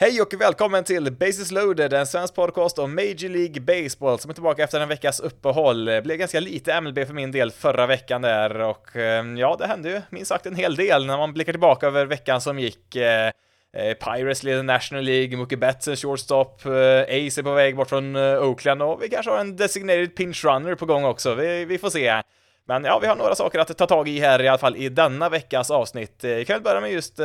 Hej och välkommen till Basis loaded, en svensk podcast om Major League Baseball som är tillbaka efter en veckas uppehåll. Det blev ganska lite MLB för min del förra veckan där och ehm, ja, det hände ju minst sagt en hel del när man blickar tillbaka över veckan som gick. Eh, eh, Pirates leder National League, Mookie Betts en shortstop, eh, Ace är på väg bort från Oakland och vi kanske har en designated pinch runner på gång också, vi, vi får se. Men ja, vi har några saker att ta tag i här i alla fall i denna veckas avsnitt. Vi kan väl börja med just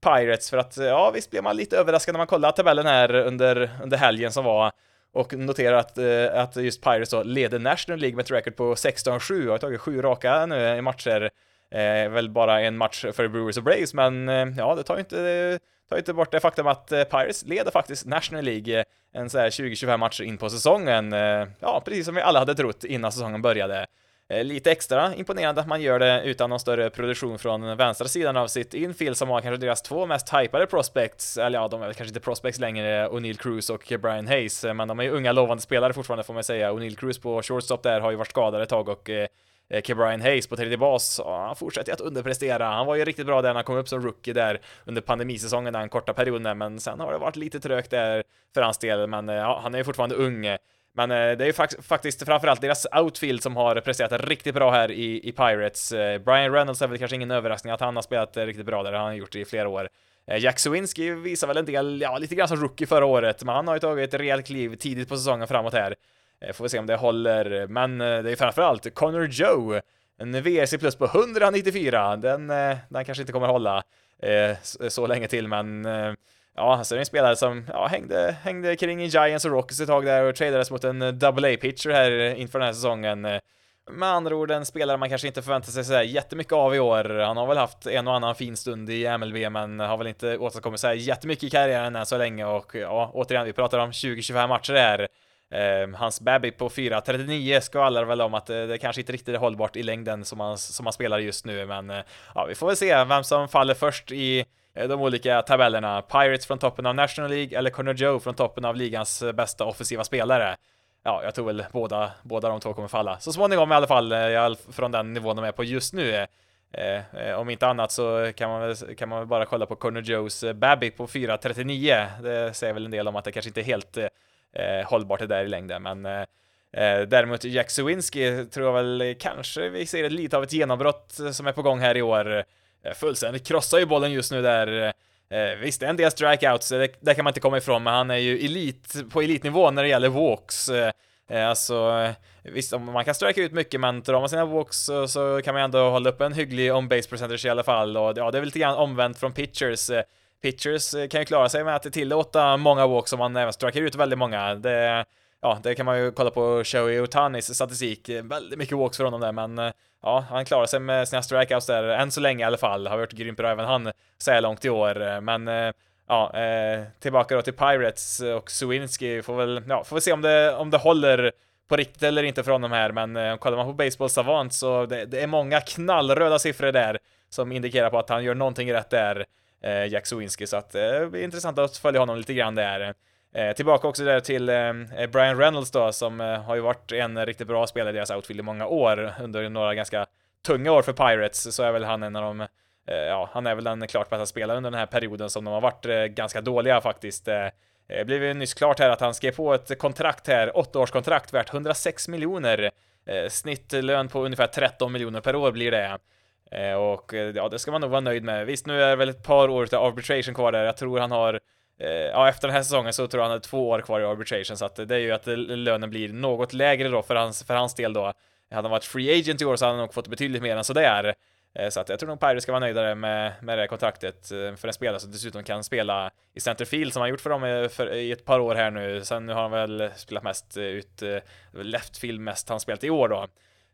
Pirates för att ja, visst blev man lite överraskad när man kollade tabellen här under, under helgen som var och noterar att, eh, att just Pirates då leder National League med ett record på 16-7 och har tagit sju raka nu i matcher. Eh, väl bara en match för Brewers och Braves, men eh, ja, det tar ju inte, tar inte bort det faktum att eh, Pirates leder faktiskt National League eh, en så här 20-25 matcher in på säsongen. Eh, ja, precis som vi alla hade trott innan säsongen började. Eh, lite extra imponerande att man gör det utan någon större produktion från vänstra sidan av sitt infield som har kanske deras två mest hypade prospects, eller ja, de är väl kanske inte prospects längre, O'Neill Cruz och Brian Hayes, eh, men de är ju unga lovande spelare fortfarande får man säga. O'Neill Cruz på shortstop där har ju varit skadad ett tag och eh, Kebrian Hayes på tredje bas, han fortsätter att underprestera. Han var ju riktigt bra där när han kom upp som rookie där under pandemisäsongen, den korta perioden, men sen har det varit lite trögt där för hans del, men ja, han är ju fortfarande ung. Men eh, det är ju faktiskt framförallt deras outfield som har presterat riktigt bra här i, i Pirates. Eh, Brian Reynolds är väl kanske ingen överraskning att han har spelat eh, riktigt bra där, det har han gjort i flera år. Jack Swinsky visar väl en del, ja, lite grann som rookie förra året, men han har ju tagit ett rejält kliv tidigt på säsongen framåt här. Får vi se om det håller, men det är framförallt Connor Joe, en VRC plus på 194, den, den kanske inte kommer hålla så länge till, men Ja, så är det en spelare som ja, hängde, hängde kring Giants och Rockets ett tag där och tradades mot en eh, double A-pitcher här eh, inför den här säsongen. Eh. Med andra ord en spelare man kanske inte förväntar sig sådär jättemycket av i år. Han har väl haft en och annan fin stund i MLB, men har väl inte åstadkommit sådär jättemycket i karriären än så länge och ja, återigen, vi pratar om 20-25 matcher här. Eh, hans baby på 4.39 skvallrar väl om att det, det kanske inte riktigt är hållbart i längden som han, som han spelar just nu, men eh, ja, vi får väl se vem som faller först i Eh, de olika tabellerna. Pirates från toppen av National League eller Connor Joe från toppen av ligans eh, bästa offensiva spelare. Ja, jag tror väl båda, båda de två kommer falla. Så småningom i alla fall, eh, från den nivån de är på just nu. Eh, om inte annat så kan man, väl, kan man väl bara kolla på Connor Joes Babby på 4.39. Det säger väl en del om att det kanske inte är helt eh, hållbart det där i längden, men eh, däremot Jack Sewinski tror jag väl kanske vi ser lite av ett genombrott som är på gång här i år. Eh, fullständigt krossar ju bollen just nu där. Eh, eh visst, det är en del strikeouts, det, det kan man inte komma ifrån, men han är ju elit, på elitnivå när det gäller walks. Eh, eh alltså, visst, man kan strika ut mycket, men drar man sina walks så, så kan man ändå hålla upp en hygglig on-base percentage i alla fall. Och ja, det är väl lite grann omvänt från pitchers. Pitchers kan ju klara sig med att tillåta många walks om man även strikar ut väldigt många. Det, ja, det kan man ju kolla på Shoei Otanis statistik. Väldigt mycket walks för honom där, men eh, ja, han klarar sig med sina strikeouts där, än så länge i alla fall. Har varit grymt bra även han så här långt i år, eh, men eh, ja, eh, tillbaka då till Pirates och Sowinski får väl, ja, får vi se om det, om det håller på riktigt eller inte för honom här, men eh, kollar man på Baseball Savant så det, det, är många knallröda siffror där som indikerar på att han gör någonting rätt där, eh, Jack Sowinski, så att eh, det blir intressant att följa honom lite grann där. Eh, tillbaka också där till eh, eh Brian Reynolds då, som eh, har ju varit en riktigt bra spelare i deras outfield i många år, under några ganska tunga år för Pirates, så är väl han en av de eh, Ja, han är väl den klart bästa spelaren under den här perioden som de har varit eh, ganska dåliga faktiskt. Det blev ju nyss klart här att han skrev på ett kontrakt här, åttaårskontrakt värt 106 miljoner. Snittlön på ungefär 13 miljoner per år blir det. Och ja, det ska man nog vara nöjd med. Visst, nu är det väl ett par år av arbitration kvar där. Jag tror han har Eh, ja, efter den här säsongen så tror jag han har två år kvar i arbitration, så att det är ju att lönen blir något lägre då för hans, för hans del då. Hade han varit free agent i år så hade han nog fått betydligt mer än sådär. Eh, så att jag tror nog Pirates ska vara nöjdare med, med det kontraktet eh, för en spelare som dessutom kan spela i centerfield som han gjort för dem för, i ett par år här nu. Sen nu har han väl spelat mest ut leftfield mest han spelat i år då.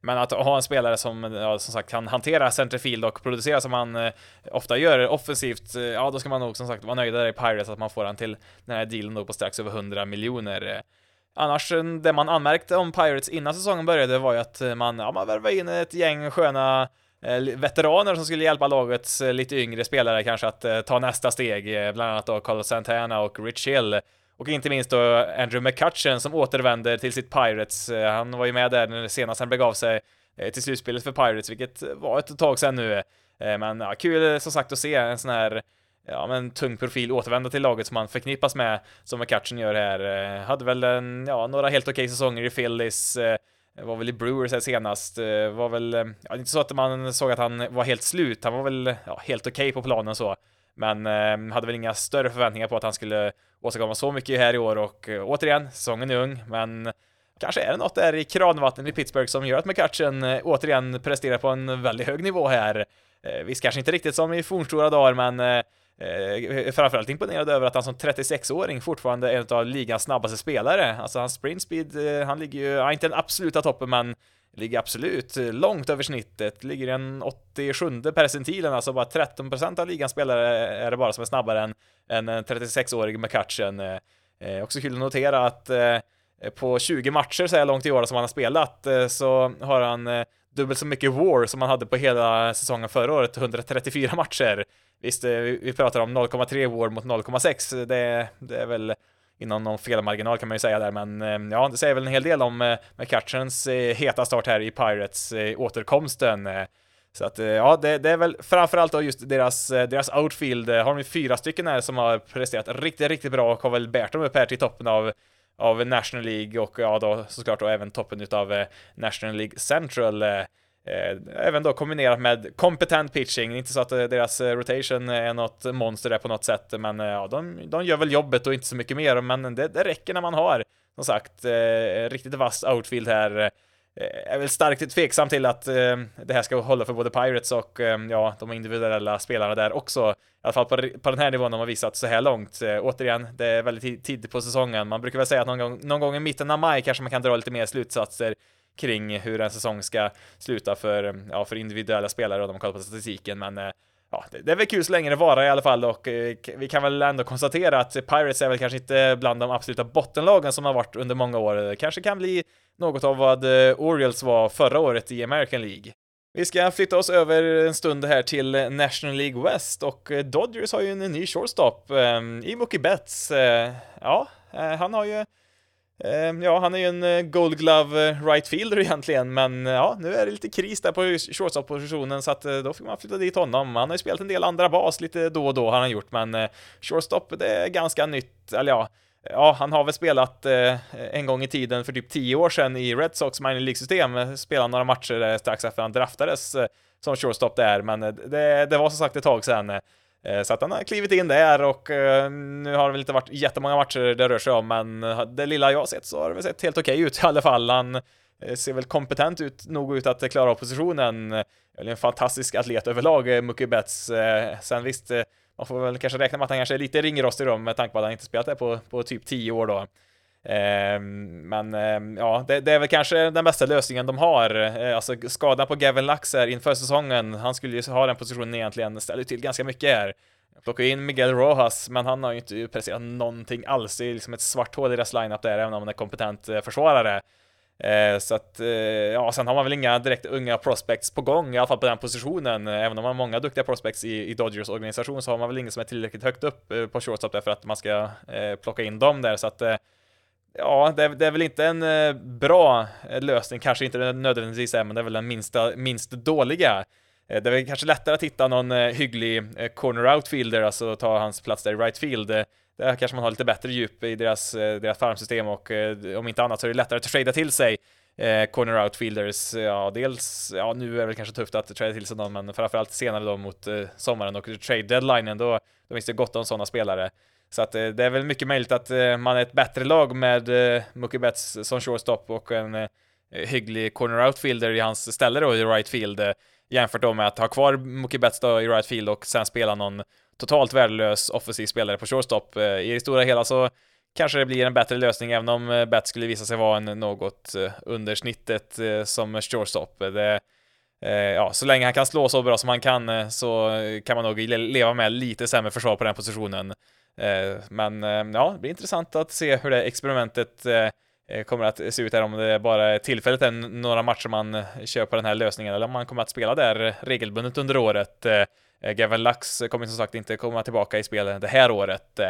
Men att ha en spelare som, ja, som sagt kan hantera centerfield och producera som han eh, ofta gör offensivt, eh, ja då ska man nog som sagt vara nöjd där i Pirates att man får han till den här dealen då på strax över 100 miljoner. Eh, annars, eh, det man anmärkte om Pirates innan säsongen började var ju att eh, man, ja, man värvade in ett gäng sköna eh, veteraner som skulle hjälpa lagets eh, lite yngre spelare kanske att eh, ta nästa steg, bland annat då Carlos Santana och Rich Hill. Och inte minst då Andrew McCutcheon som återvänder till sitt Pirates. Eh, han var ju med där senast han begav sig eh, till slutspelet för Pirates, vilket var ett tag sedan nu. Eh, men ja, kul som sagt att se en sån här ja, men tung profil återvända till laget som han förknippas med, som McCutchen gör här. Hade väl en, ja, några helt okej okay säsonger i Phillies, var väl i Brewers här senast, var väl, ja, inte så att man såg att han var helt slut, han var väl ja, helt okej okay på planen så. Men eh, hade väl inga större förväntningar på att han skulle åstadkomma så mycket här i år och eh, återigen, säsongen är ung, men kanske är det något där i kranvattnet i Pittsburgh som gör att McCutchen eh, återigen presterar på en väldigt hög nivå här. Eh, visst, kanske inte riktigt som i fornstora dagar, men eh, eh framförallt imponerad över att han som 36-åring fortfarande är en av ligans snabbaste spelare. Alltså hans sprint speed, eh, han ligger ju, ja, inte den absoluta toppen, men ligger absolut eh, långt över snittet, ligger en 87 percentilen, alltså bara 13% av ligans spelare är det bara som är snabbare än, än en 36-årig McCutchen. Eh, eh, också kul att notera att eh, på 20 matcher så här långt i år som han har spelat eh, så har han eh, dubbelt så mycket war som han hade på hela säsongen förra året, 134 matcher. Visst, eh, vi pratar om 0,3 war mot 0,6, det, det är väl inom någon felmarginal kan man ju säga där, men eh, ja, det säger väl en hel del om eh, McCutchens eh, heta start här i Pirates eh, återkomsten. Så att ja, det, det, är väl framförallt då just deras, deras outfield, har de fyra stycken här som har presterat riktigt, riktigt bra och har väl bärt dem upp här till toppen av av National League och ja då såklart då även toppen utav National League Central. Eh, även då kombinerat med kompetent pitching, inte så att eh, deras eh, rotation är något monster där på något sätt, men ja, de, de gör väl jobbet och inte så mycket mer, men det, det räcker när man har, som sagt, riktigt vass outfield här. Jag är väl starkt tveksam till att det här ska hålla för både Pirates och ja, de individuella spelarna där också. I alla fall på, på den här nivån de har visat så här långt. återigen, det är väldigt tidigt på säsongen. Man brukar väl säga att någon gång, någon gång i mitten av maj kanske man kan dra lite mer slutsatser kring hur en säsong ska sluta för, ja, för individuella spelare och de kollar på statistiken, men eh, ja, det, är väl kul så länge det varar i alla fall och eh, vi kan väl ändå konstatera att Pirates är väl kanske inte bland de absoluta bottenlagen som har varit under många år. Det kanske kan bli något av vad eh, Orioles var förra året i American League. Vi ska flytta oss över en stund här till National League West och eh, Dodgers har ju en ny shortstop i Mookie Betts. Ja, han har ju Ehm, ja, han är ju en eh, Gold Glove eh, right fielder egentligen, men eh, ja, nu är det lite kris där på shortstop-positionen så att då fick man flytta dit honom. Han har ju spelat en del andra bas lite då och då har han gjort, men shortstop, det är ganska nytt, eller ja, Ja, han har väl spelat eh, en gång i tiden för typ tio år sedan i Red Sox minor League-system, spelade några matcher strax efter han draftades eh, som shortstop där, men det, det var som sagt ett tag sedan. Eh, så att han har klivit in där och eh, nu har det väl inte varit jättemånga matcher det rör sig om, men eh, det lilla jag har sett så har det väl sett helt okej ut i alla fall. Han ser väl kompetent ut, nog ut att klara av positionen. En fantastisk atlet överlag, Mookie Betts. Sen visst, man får väl kanske räkna med att han kanske är lite ringrostig då med tanke på att han inte spelat där på, på typ 10 år då. Ehm, men ehm, ja, det, det, är väl kanske den bästa lösningen de har. Eh, alltså skadan på Gavin Lux här inför säsongen, han skulle ju ha den positionen egentligen, ställer till ganska mycket här. Plockar in Miguel Rojas, men han har ju inte presterat någonting alls. Det är liksom ett svart hål i deras lineup där, även om han är kompetent eh, försvarare. Eh, så att, eh, ja, sen har man väl inga direkt unga prospects på gång, i alla fall på den positionen. Även om man har många duktiga prospects i, i Dodgers organisation så har man väl ingen som är tillräckligt högt upp eh, på shortstop där för att man ska eh, plocka in dem där. Så att eh, Ja, det är, det är, väl inte en eh, bra eh, lösning, kanske inte nödvändigtvis är, men det är väl den minsta, minst dåliga. Eh, det är väl kanske lättare att hitta någon hygglig corner outfielder, alltså ta hans plats där i right field. Där kanske man har lite bättre djup i deras, deras farmsystem och om inte annat så är det lättare att trada till sig corner outfielders. Ja, dels, ja nu är det väl kanske tufft att trada till sig någon, men framförallt senare då mot sommaren och trade deadlinen, då, då finns det gott om sådana spelare. Så att eh, det är väl mycket möjligt att eh, man är ett bättre lag med eh, Mookie Betts som shortstop och en eh, hygglig corner outfielder i hans ställe då i right field jämfört då med att ha kvar Mookie Betts då i right field och sen spela någon totalt värdelös offensiv spelare på shortstop. I det stora hela så kanske det blir en bättre lösning även om Betts skulle visa sig vara en något under snittet som shortstop. Det, ja, så länge han kan slå så bra som han kan så kan man nog leva med lite sämre försvar på den positionen. Eh, men eh, ja, det blir intressant att se hur det experimentet eh, kommer att se ut här, om det bara är tillfälligt är några matcher man kör på den här lösningen, eller om man kommer att spela där regelbundet under året. Gavin Lux kommer som sagt inte komma tillbaka i spel det här året.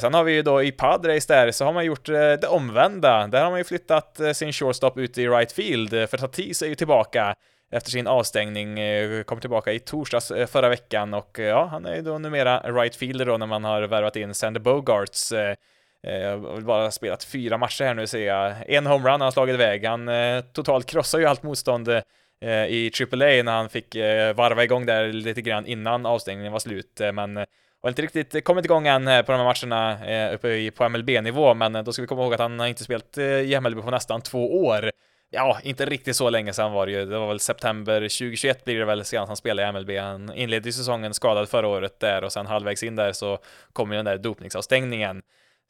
Sen har vi ju då i Padres där, så har man gjort det omvända. Där har man ju flyttat sin shortstop ut i right field, för Tatis är ju tillbaka efter sin avstängning, eh, kom tillbaka i torsdags eh, förra veckan och eh, ja, han är ju då numera right fielder då när man har värvat in Sander Bogarts jag har bara spelat fyra matcher här nu ser jag. En homerun har han slagit iväg. Han totalt krossar ju allt motstånd i AAA när han fick varva igång där lite grann innan avstängningen var slut. Men har inte riktigt kommit igång än på de här matcherna uppe på MLB-nivå, men då ska vi komma ihåg att han har inte spelat i MLB på nästan två år. Ja, inte riktigt så länge sedan var det ju. Det var väl september 2021 blir det väl senast han spelade i MLB. Han inledde ju säsongen skadad förra året där och sen halvvägs in där så kom ju den där dopningsavstängningen.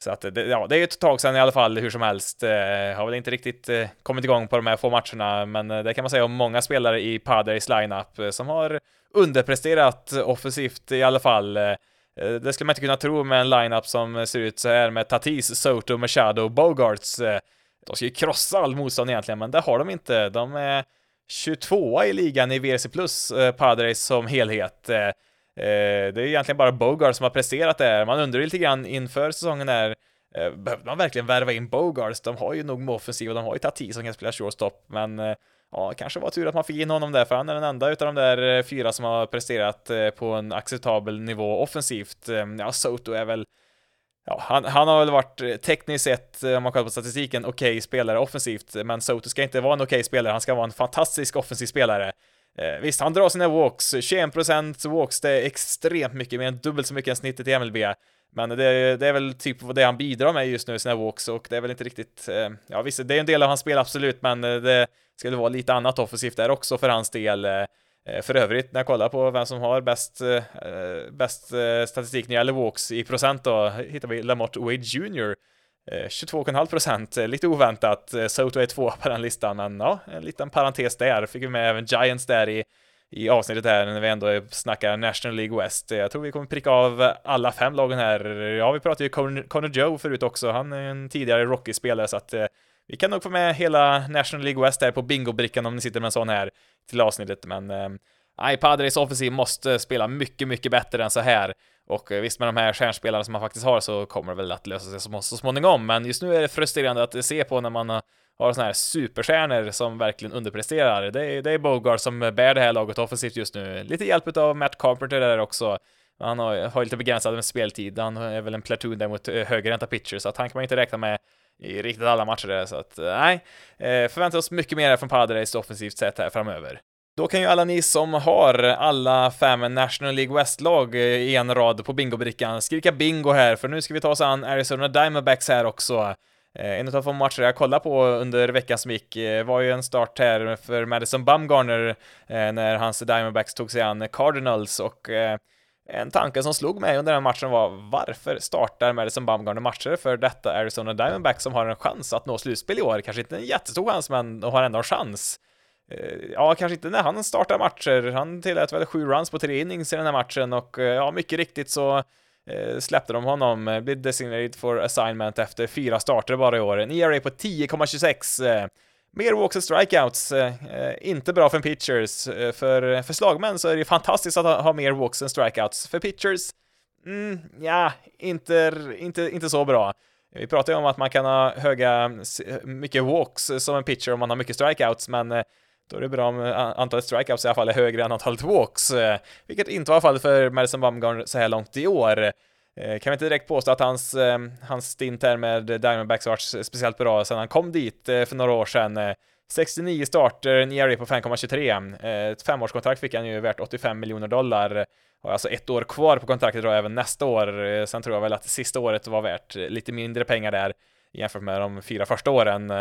Så att det, ja, det är ju ett tag sedan i alla fall, hur som helst. Eh, har väl inte riktigt eh, kommit igång på de här få matcherna, men eh, det kan man säga om många spelare i Padres lineup eh, som har underpresterat offensivt i alla fall. Eh, eh det skulle man inte kunna tro med en lineup som ser ut så här med Tatis, Soto, Machado, Bogarts. Eh, de ska ju krossa all motstånd egentligen, men det har de inte. De är 22 i ligan i VRC plus, eh, Padres som helhet. Eh, eh, det är egentligen bara Bogard som har presterat där. Man undrar lite grann inför säsongen där, eh, behövde man verkligen värva in Bogarts? De har ju nog med offensiv och de har ju Tati som kan spela shortstop, men ja, kanske var tur att man fick in honom där, för han är den enda utav de där fyra som har presterat på en acceptabel nivå offensivt. Ja, Soto är väl Ja, han, han har väl varit eh, tekniskt sett, eh, om man kollar på statistiken, okej okay spelare offensivt, men Soto ska inte vara en okej okay spelare, han ska vara en fantastisk offensiv spelare. Eh, visst, han drar sina walks, 21% walks, det är extremt mycket, mer än dubbelt så mycket än snittet i MLB. Men det, det, är väl typ det han bidrar med just nu, sina walks, och det är väl inte riktigt, eh, ja visst, det är en del av hans spel absolut, men eh, det skulle vara lite annat offensivt där också för hans del. Eh, Eh, för övrigt, när jag kollar på vem som har bäst, eh, bäst eh, statistik när det gäller walks i procent då, hittar vi Lamotte Wade Jr. 22,5 procent, lite oväntat. Soto är tvåa på den listan, men ja, en liten parentes där. Fick vi med även Giants där i i avsnittet här när vi ändå snackar National League West. Jag tror vi kommer pricka av alla fem lagen här. Ja, vi pratade ju Connor Joe förut också. Han är en tidigare Rocky-spelare så att eh, vi kan nog få med hela National League West här på bingobrickan om ni sitter med en sån här till avsnittet, men eh, Padres offensiv måste spela mycket, mycket bättre än så här. Och eh, visst, med de här stjärnspelarna som man faktiskt har så kommer det väl att lösa sig så småningom, men just nu är det frustrerande att se på när man eh, har såna här superstjärnor som verkligen underpresterar. Det är, det är Bogart som bär det här laget offensivt just nu. Lite hjälp av Matt Carpenter där också. Han har, har lite begränsad med speltid. Han är väl en platoon där mot eh, högerhänta pitcher, så att han kan man inte räkna med i riktigt alla matcher där, så att eh, nej, eh, förväntar oss mycket mer från Paradise offensivt sett här framöver. Då kan ju alla ni som har alla fem National League West-lag eh, i en rad på bingobrickan skrika bingo här, för nu ska vi ta oss an Arizona Diamondbacks här också. En av de matcher jag kollade på under veckan som gick var ju en start här för Madison Bumgarner när hans Diamondbacks tog sig an Cardinals och en tanke som slog mig under den matchen var varför startar Madison Bumgarner matcher för detta Arizona Diamondbacks som har en chans att nå slutspel i år? Kanske inte en jättestor chans, men har ändå en chans. Eh, ja, kanske inte när han startar matcher. Han tillät väl sju runs på tre innings i den här matchen och eh, ja, mycket riktigt så eh, släppte de honom, blev designated for assignment efter fyra starter bara i år. En ERA på 10,26. Mer walks och strikeouts, eh, eh, inte bra för pitchers. Eh, för, för slagmän så är det fantastiskt att ha, ha mer walks än strikeouts. För pitchers, mm, ja, inte, inte, inte så bra. Vi pratar ju om att man kan ha höga, mycket walks som en pitcher om man har mycket strikeouts, men då är det bra om antalet strikeouts i alla fall är högre än antalet walks, vilket inte var fallet för Madison Bumgarn så här långt i år. Eh, kan vi inte direkt påstå att hans, eh, hans stint här med Diamondbacks varit speciellt bra sedan han kom dit eh, för några år sedan. 69 starter, en ERA på 5,23. Ett femårskontrakt fick han ju värt 85 miljoner dollar. Har alltså ett år kvar på kontraktet då även nästa år. Sen tror jag väl att sista året var värt lite mindre pengar där jämfört med de fyra första åren.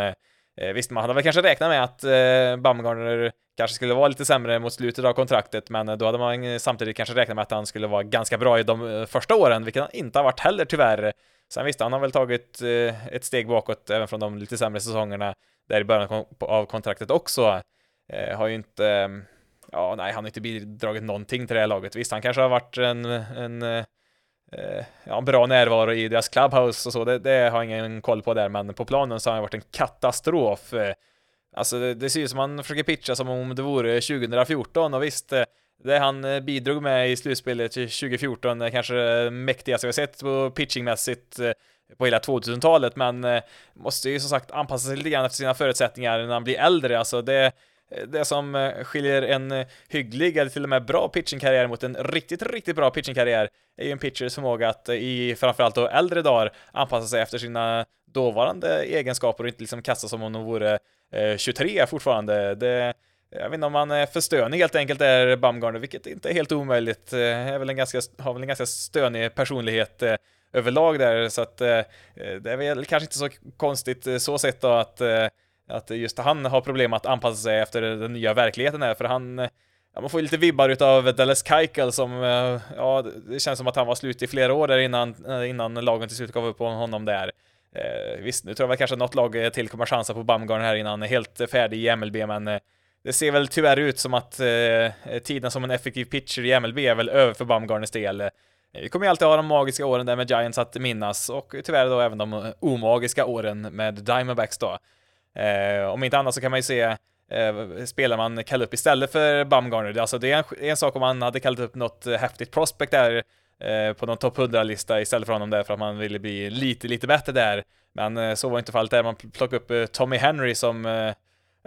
Eh, visst, man hade väl kanske räknat med att eh, Baumgartner kanske skulle vara lite sämre mot slutet av kontraktet, men eh, då hade man samtidigt kanske räknat med att han skulle vara ganska bra i de eh, första åren, vilket han inte har varit heller tyvärr. Sen visst, han har väl tagit eh, ett steg bakåt även från de lite sämre säsongerna där i början av kontraktet också. Eh, har ju inte, eh, ja nej, han har inte bidragit någonting till det här laget. Visst, han kanske har varit en, en eh, Eh, ja, bra närvaro i deras clubhouse och så, det, det, har jag ingen koll på där, men på planen så har han varit en katastrof. Eh, alltså det, det ser ut som han försöker pitcha som om det vore 2014 och visst, eh, det han bidrog med i slutspelet 2014 är kanske det mäktigaste vi sett på pitchingmässigt på hela 2000-talet, men måste ju som sagt anpassa sig lite grann efter sina förutsättningar när han blir äldre. Alltså det, det som eh, skiljer en eh, hygglig eller till och med bra pitchingkarriär mot en riktigt, riktigt bra pitchingkarriär är ju en pitchers förmåga att eh, i framförallt då äldre dagar anpassa sig efter sina dåvarande egenskaper och inte liksom kasta som om de vore 23 fortfarande. Det, jag vet inte om han är för stönig helt enkelt är Bumgarner, vilket inte är helt omöjligt. Är väl en ganska, har väl en ganska stönig personlighet överlag där, så att det är väl kanske inte så konstigt så sett då att att just han har problem att anpassa sig efter den nya verkligheten här, för han Ja, man får ju lite vibbar utav Dallas Keuchel som, eh, ja, det känns som att han var slut i flera år där innan, eh, innan lagen till slut gav upp på honom där. Eh, visst, nu tror jag väl kanske något lag eh, till kommer chansa på Bamgarn här innan han är helt färdig i MLB, men det ser väl tyvärr ut som att eh, tiden som en effektiv pitcher i MLB är väl över för Bumgarners del. Vi kommer ju alltid ha de magiska åren där med Giants att minnas och tyvärr då även de omagiska åren med Diamondbacks då. Eh, om inte annat så kan man ju se eh, spelar man kallar upp istället för Bumgarner. Alltså det är en, en, sak om man hade kallat upp något eh, häftigt prospect där eh, på någon topp 100-lista istället för honom där för att man ville bli lite, lite bättre där. Men eh, så var inte fallet där. Man plockade upp eh, Tommy Henry som eh,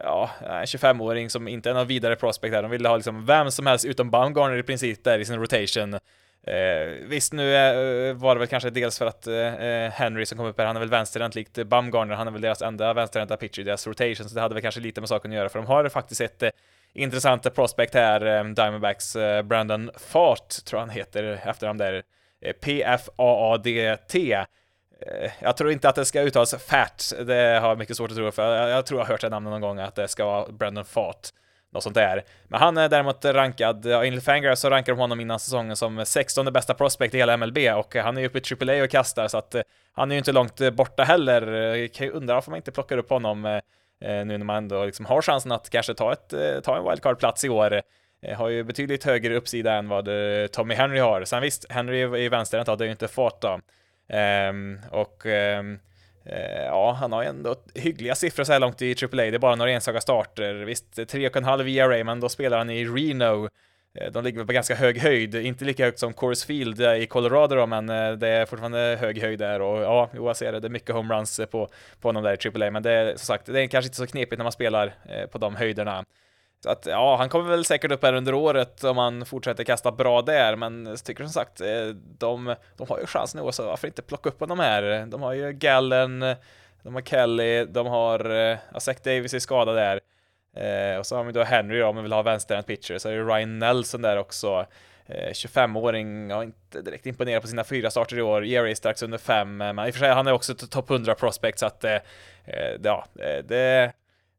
ja, en 25-åring som inte är någon vidare prospect där. De ville ha liksom vem som helst utom Baumgarner i princip där i sin rotation. Eh, visst, nu eh, var det väl kanske dels för att eh, eh, Henry som kom upp här, han är väl vänsterhänt likt Bumgarner, han är väl deras enda vänsterhänta pitcher i deras rotation, så det hade väl kanske lite med saken att göra, för de har faktiskt ett eh, intressant prospect här, eh, Diamondbacks eh, Brandon Fart, tror han heter, efter de där eh, P-F-A-A-D-T. Eh, jag tror inte att det ska uttalas Fat, det har jag mycket svårt att tro, för jag, jag tror jag har hört det namnet någon gång, att det ska vara Brandon Fart något sånt där. Men han är däremot rankad, enligt Fangraphs så rankar de honom innan säsongen som 16 bästa prospect i hela MLB och han är ju uppe i AAA och kastar så att eh, han är ju inte långt eh, borta heller. Jag kan ju undra varför man inte plockar upp honom eh, nu när man ändå liksom har chansen att kanske ta, ett, ta en wildcard-plats i år. Har ju betydligt högre uppsida än vad Tommy Henry har. Sen visst, Henry i vänsterhänt, det är ju inte fart då. Um, och um, Eh, ja, han har ändå hyggliga siffror så här långt i AAA. Det är bara några enstaka starter. Visst, 3,5 ERA, men då spelar han i Reno. Eh, de ligger väl på ganska hög höjd, inte lika högt som Coors Field i Colorado då, men eh, det är fortfarande hög höjd där och ja, jo, jag ser det, det är mycket homeruns på, på honom där i AAA, men det är som sagt, det är kanske inte så knepigt när man spelar på de höjderna. Så att ja, han kommer väl säkert upp här under året om han fortsätter kasta bra där, men jag tycker som sagt, eh, de, de har ju chans nu, så varför inte plocka upp honom här? De har ju Gallen, de har Kelly, de har, eh, ja, Zach Davis är skadad där. Eh, och så har vi då Henry då, om man vill ha vänsterhänt pitcher, så är det Ryan Nelson där också. Eh, 25-åring, har inte direkt imponerat på sina fyra starter i år, Jerry är strax under fem, eh, men i och för sig han är också topp 100 prospect, så att eh, ja, det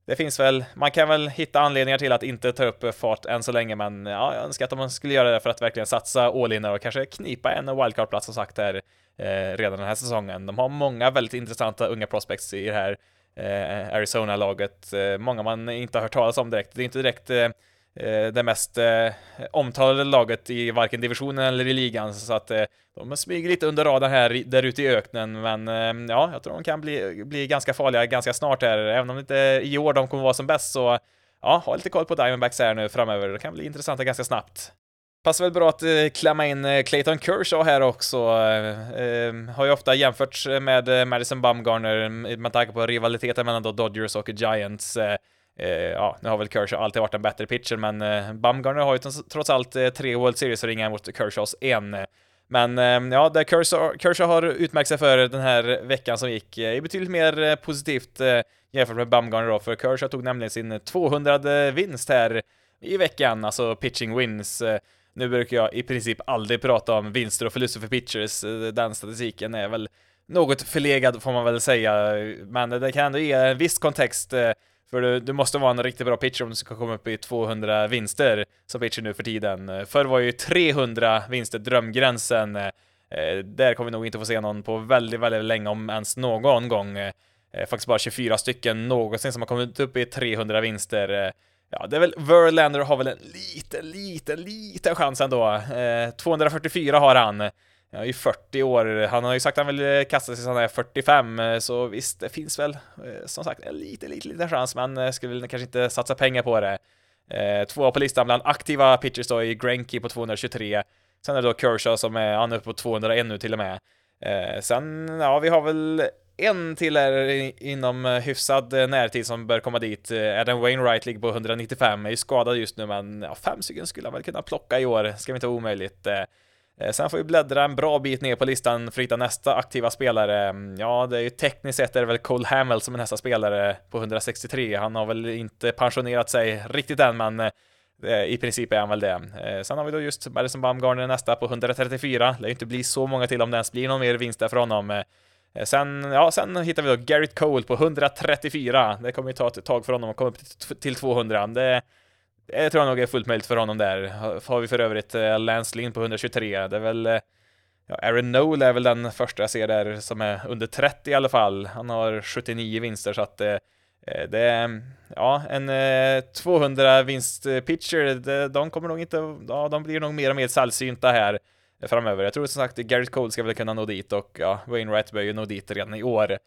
det finns väl, man kan väl hitta anledningar till att inte ta upp fart än så länge, men ja, jag önskar att man skulle göra det för att verkligen satsa all in och kanske knipa en wildcard-plats som sagt här eh, redan den här säsongen. De har många väldigt intressanta unga prospects i det här eh, Arizona-laget, eh, många man inte har hört talas om direkt. Det är inte direkt eh, Eh, det mest eh, omtalade laget i varken divisionen eller i ligan, så att eh, de smyger lite under radarn här där ute i öknen, men eh, ja, jag tror de kan bli, bli ganska farliga ganska snart här, även om det inte i år de kommer vara som bäst, så ja, ha lite koll på Diamondbacks här nu framöver, det kan bli intressanta ganska snabbt. Passar väl bra att eh, klämma in eh, Clayton Kershaw här också. Eh, ehm, har ju ofta jämförts med eh, Madison Bumgarner med tanke på rivaliteten mellan då Dodgers och Giants. Eh, ja, nu har väl Kershaw alltid varit en bättre pitcher, men eh, Bumgarner har ju trots allt eh, tre World Series-ringar mot Kershaws en. Men eh, ja, det Kershaw, Kershaw har utmärkt sig för den här veckan som gick eh, är betydligt mer eh, positivt jämfört med Bumgarner då, för Kershaw tog nämligen sin 200 vinst här i veckan, alltså pitching wins. Nu brukar jag i princip aldrig prata om vinster och förluster för pitchers, den statistiken är väl något förlegad får man väl säga, men det kan ändå ge en viss kontext för du, du, måste vara en riktigt bra pitcher om du ska komma upp i 200 vinster som pitcher nu för tiden. Förr var ju 300 vinster drömgränsen. Eh, där kommer vi nog inte få se någon på väldigt, väldigt länge, om ens någon gång. Eh, faktiskt bara 24 stycken någonsin som har kommit upp i 300 vinster. Eh, ja, det är väl Verlander har väl en liten, liten, liten chans ändå. 244 har han. Han är ju 40 år, han har ju sagt att han vill eh, kasta sig sedan han är 45, så visst, det finns väl eh, som sagt en liten, liten, liten chans, men eh, skulle väl kanske inte satsa pengar på det. Eh, på listan bland aktiva pitchers då i Grenky på 223, sen är det då Kershaw som är, han är uppe på 201 nu till och med. sen, ja, vi har väl en till här inom hyfsad närtid som bör komma dit. Adam Wainwright ligger på 195, är ju skadad just nu, men ja, fem stycken skulle han väl kunna plocka i år, ska vi inte vara omöjligt. Eh, sen får vi bläddra en bra bit ner på listan för att hitta nästa aktiva spelare. Mm, ja, det är ju tekniskt sett är det väl Cole Hamill som är nästa spelare på 163. Han har väl inte pensionerat sig riktigt än, men eh, i princip är han väl det. Eh, sen har vi då just Madison Baumgarner nästa på 134. Det lär ju inte bli så många till om det ens blir någon mer vinst där för honom. Sen, ja, sen hittar vi då Garrett Cole på 134. Det kommer ju ta ett tag för honom att komma upp till 200. Det, det tror jag nog är fullt möjligt för honom där. Har vi för övrigt eh, Lance Lynn på 123. Det är väl eh, Ja, Aaron Noel är väl den första jag ser där som är under 30 i alla fall. Han har 79 vinster så att eh, eh, det är, ja, en 200 vinst pitcher, de kommer nog inte, ja, de blir nog mer och mer sällsynta här framöver. Jag tror som sagt Garrett Cole ska väl kunna nå dit och ja, Wainwright bör ju nå dit redan i år.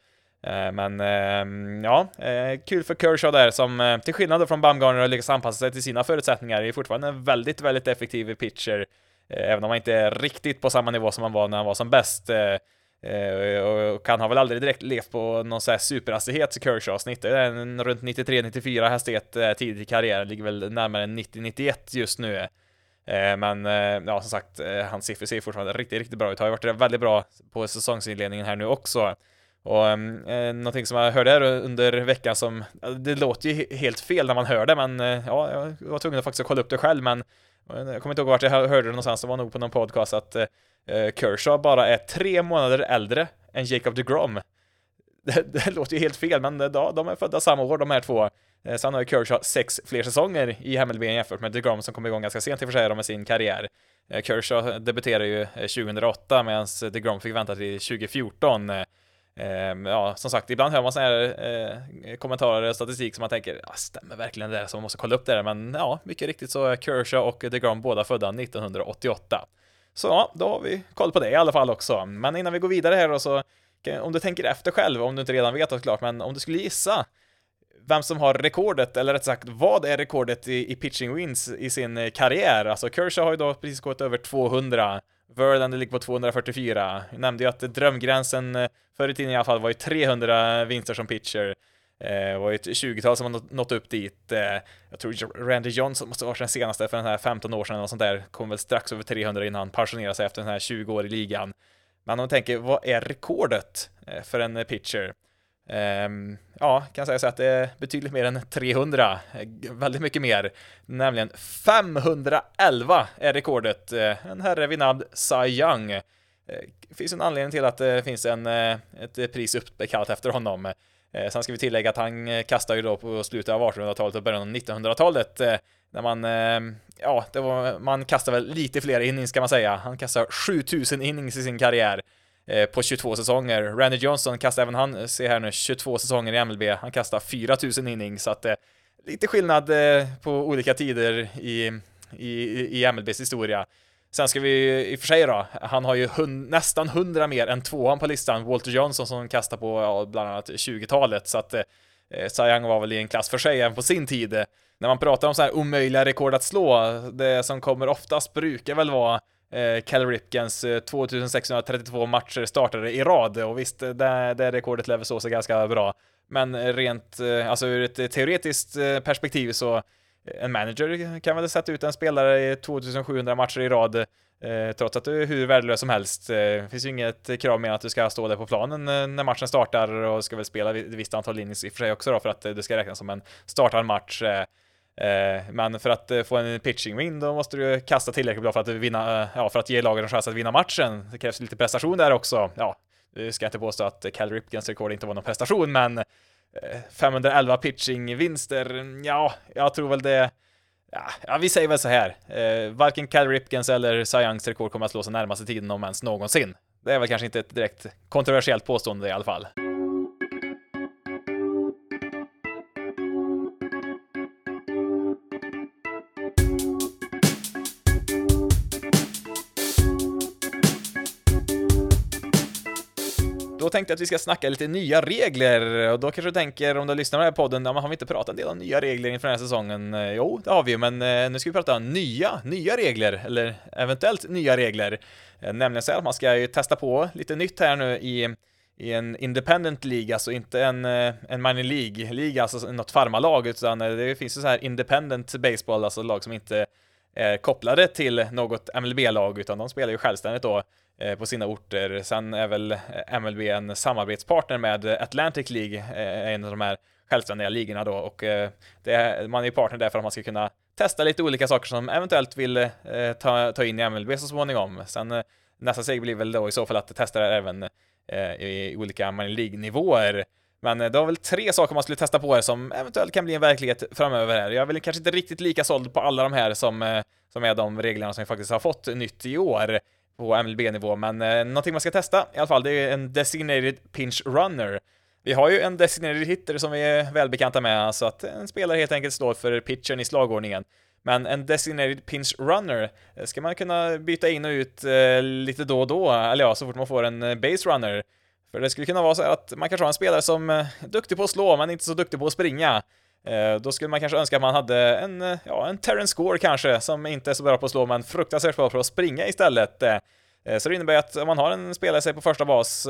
Eh, men ehm, ja, eh, kul för Kershaw där som eh, till skillnad från Bumgarner har lyckats anpassa sig till sina förutsättningar är fortfarande en väldigt, väldigt effektiv pitcher. Även om han inte är riktigt på samma nivå som han var när han var som bäst. Och han har väl aldrig direkt levt på någon sån här superhastighet, Kershaw snittar en runt 93-94 hastighet tidigt i karriären, ligger väl närmare 90-91 just nu. Men ja, som sagt, hans siffror ser fortfarande riktigt, riktigt bra ut. Har ju varit väldigt bra på säsongsinledningen här nu också. Och ehm, eh, någonting som jag hörde här under veckan som, eh, det låter ju helt fel när man hör det, men eh, ja, jag var tvungen att faktiskt kolla upp det själv, men eh, jag kommer inte ihåg vart jag hörde det någonstans, det var nog på någon podcast att eh, Kershaw bara är tre månader äldre än Jacob DeGrom. Det, det låter ju helt fel, men ja, de är födda samma år de här två. Eh, sen har ju Kershaw sex fler säsonger i MLB jämfört med DeGrom som kom igång ganska sent i och för sig med sin karriär. Eh, Kershaw debuterade ju 2008 medan DeGrom fick vänta till 2014. Ehm, ja, som sagt, ibland hör man sådana här eh, kommentarer och statistik som man tänker, ja, stämmer verkligen det där? Så man måste kolla upp det där, men ja, mycket riktigt så är Kershaw och DeGrom båda födda 1988. Så ja, då har vi koll på det i alla fall också. Men innan vi går vidare här då så, om du tänker efter själv, om du inte redan vet såklart, men om du skulle gissa vem som har rekordet, eller rätt sagt, vad är rekordet i, i pitching wins i sin karriär? Alltså Kershaw har ju då precis gått över 200, Verlander ligger på 244. Jag nämnde ju att drömgränsen eh, förr i tiden i alla fall var ju 300 vinster som pitcher. Det var ju ett 20-tal som har nått upp dit. Eh, jag tror Randy Johnson måste vara den senaste för den här 15 år sedan eller något sånt där. Kom väl strax över 300 innan han pensionerade sig efter den här 20 år i ligan. Men om man tänker, vad är rekordet eh, för en pitcher? Ehm, ja, kan säga så att det är betydligt mer än 300, väldigt mycket mer, nämligen 511 är rekordet. Eh, en herre vid namn Cy Young. Det eh, finns en anledning till att det finns en, ett pris uppkallat efter honom. Sen ska vi tillägga att han kastade kastar ju då på slutet av 1800-talet och början av 1900-talet när man, ehm, ja, det var, man kastar väl lite fler innings kan man säga. Han kastar 7000 innings i sin karriär Eh, på 22 säsonger. Randy Johnson kastar även han, eh, se här nu, 22 säsonger i MLB. Han kastar 4000 innings, så att eh, lite skillnad på olika tider i, i, i MLBs historia. Sen ska vi i och för sig då, han har ju hund, nästan 100 mer än tvåan på listan, Walter Johnson som kastar på ja, bland annat 20-talet, så att eh, Cy Young var väl i en klass för sig även på sin tid. När man pratar om så här omöjliga rekord att slå, det som kommer oftast brukar väl vara eh, Cal Ripkens eh, 2632 matcher startade i rad, och visst, eh, det, det rekordet lär väl stå sig ganska bra. Men eh, rent, alltså ur ett teoretiskt perspektiv så en manager kan väl sätta ut en spelare i 2700 matcher i rad eh, trots att du är hur värdelös som helst. Det finns ju inget krav med att du ska stå där på planen när matchen startar och ska väl spela ett visst antal innings i och för sig också då för att det ska räknas som en startad match. Eh, men för att eh, få en pitching win då måste du kasta tillräckligt bra för att vinna, eh, ja, för att ge laget en chans att vinna matchen. Det krävs lite prestation där också. Ja, nu ska jag inte påstå att Cal Ripkens rekord inte var någon prestation, men 511 pitching-vinster, ja, jag tror väl det Ja, ja, vi säger väl så här. Eh, varken Cal Ripkens eller Cy rekord kommer att slås den närmaste tiden om ens någonsin. Det är väl kanske inte ett direkt kontroversiellt påstående i alla fall. Då tänkte jag att vi ska snacka lite nya regler, och då kanske du tänker, om du lyssnar på den här podden, ja, men har vi inte pratat en del om nya regler inför den här säsongen? Eh, jo, det har vi ju, men eh, nu ska vi prata om nya, nya regler, eller eventuellt nya regler. Eh, nämligen så att man ska ju testa på lite nytt här nu i i en independent League, alltså inte en, en minor League-liga, alltså något farmalag, utan det finns ju så här independent baseball, alltså lag som inte är kopplade till något MLB-lag, utan de spelar ju självständigt då Eh, på sina orter. Sen är väl eh, MLB en samarbetspartner med Atlantic League, eh, en av de här självständiga ligorna då, och eh, det man är ju partner där för att man ska kunna testa lite olika saker som eventuellt vill ta, ta in i MLB så småningom. Sen nästa steg blir väl då i så fall att testa det även i olika League-nivåer. Men eh, det var väl tre saker man skulle testa på här som eventuellt kan bli en verklighet framöver här. Jag är väl kanske inte riktigt lika såld på alla de här som, eh, som är de reglerna som vi faktiskt har fått nytt i år på MLB-nivå, men eh, någonting man ska testa i alla fall, det är en designated pinch runner. Vi har ju en designated hitter som vi är välbekanta med, alltså att en spelare helt enkelt står för pitchen i slagordningen. Men en designated pinch runner eh, ska man kunna byta in och ut eh, lite då och då, eller ja, så fort man får en base runner. För det skulle kunna vara så att man kanske har en spelare som är duktig på att slå, men inte så duktig på att springa. Eh, då skulle man kanske önska att man hade en, eh, ja, en Terrence Gore kanske, som inte är så bra på att slå, men fruktansvärt bra på att springa istället. Så det innebär att om man har en spelare sig på första bas,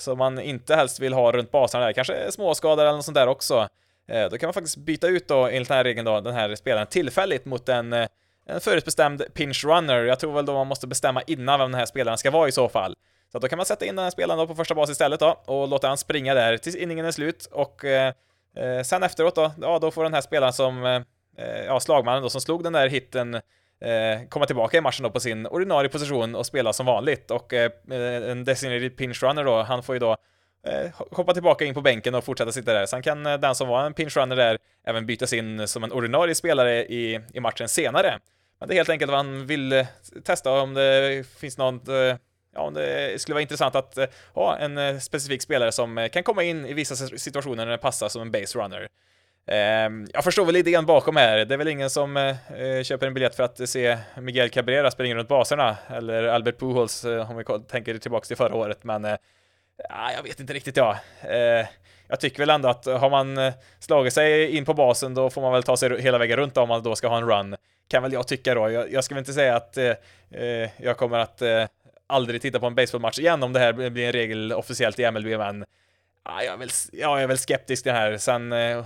som man inte helst vill ha runt basen där, kanske småskador eller något sånt där också, då kan man faktiskt byta ut då, enligt den här regeln då, den här spelaren tillfälligt mot en, en förutbestämd pinch runner. Jag tror väl då man måste bestämma innan vem den här spelaren ska vara i så fall. Så då kan man sätta in den här spelaren då på första bas istället då, och låta han springa där tills inningen är slut, och Eh, eh sen efteråt då, ja då får den här spelaren som, eh, eh, ja slagmannen då som slog den där hitten eh, komma tillbaka i matchen då på sin ordinarie position och spela som vanligt och eh, eh en designated pinch runner då, han får ju då hoppa tillbaka in på bänken och fortsätta sitta där. Sen kan den som var en pinch runner där även bytas in som en ordinarie spelare i, i matchen senare. Men det är helt enkelt vad han vill testa om det finns något ja, det skulle vara intressant att eh, ha en eh, specifik spelare som eh, kan komma in i vissa situationer när det passar som en base runner. Ehm, jag förstår väl idén bakom här. Det är väl ingen som köper en biljett för att se Miguel Cabrera springa runt baserna, eller Albert Pujols om vi tänker tillbaka till förra året, men jag vet inte riktigt ja. jag tycker väl ändå att har man slagit sig in på basen, då får man väl ta sig hela vägen runt om man då ska ha en run. Kan väl jag tycka då. Jag, jag ska väl inte säga att jag kommer att aldrig titta på en baseballmatch igen om det här blir en regel officiellt i MLB, men ja, jag, är väl, jag är väl skeptisk till det här. Sen, eh, eh,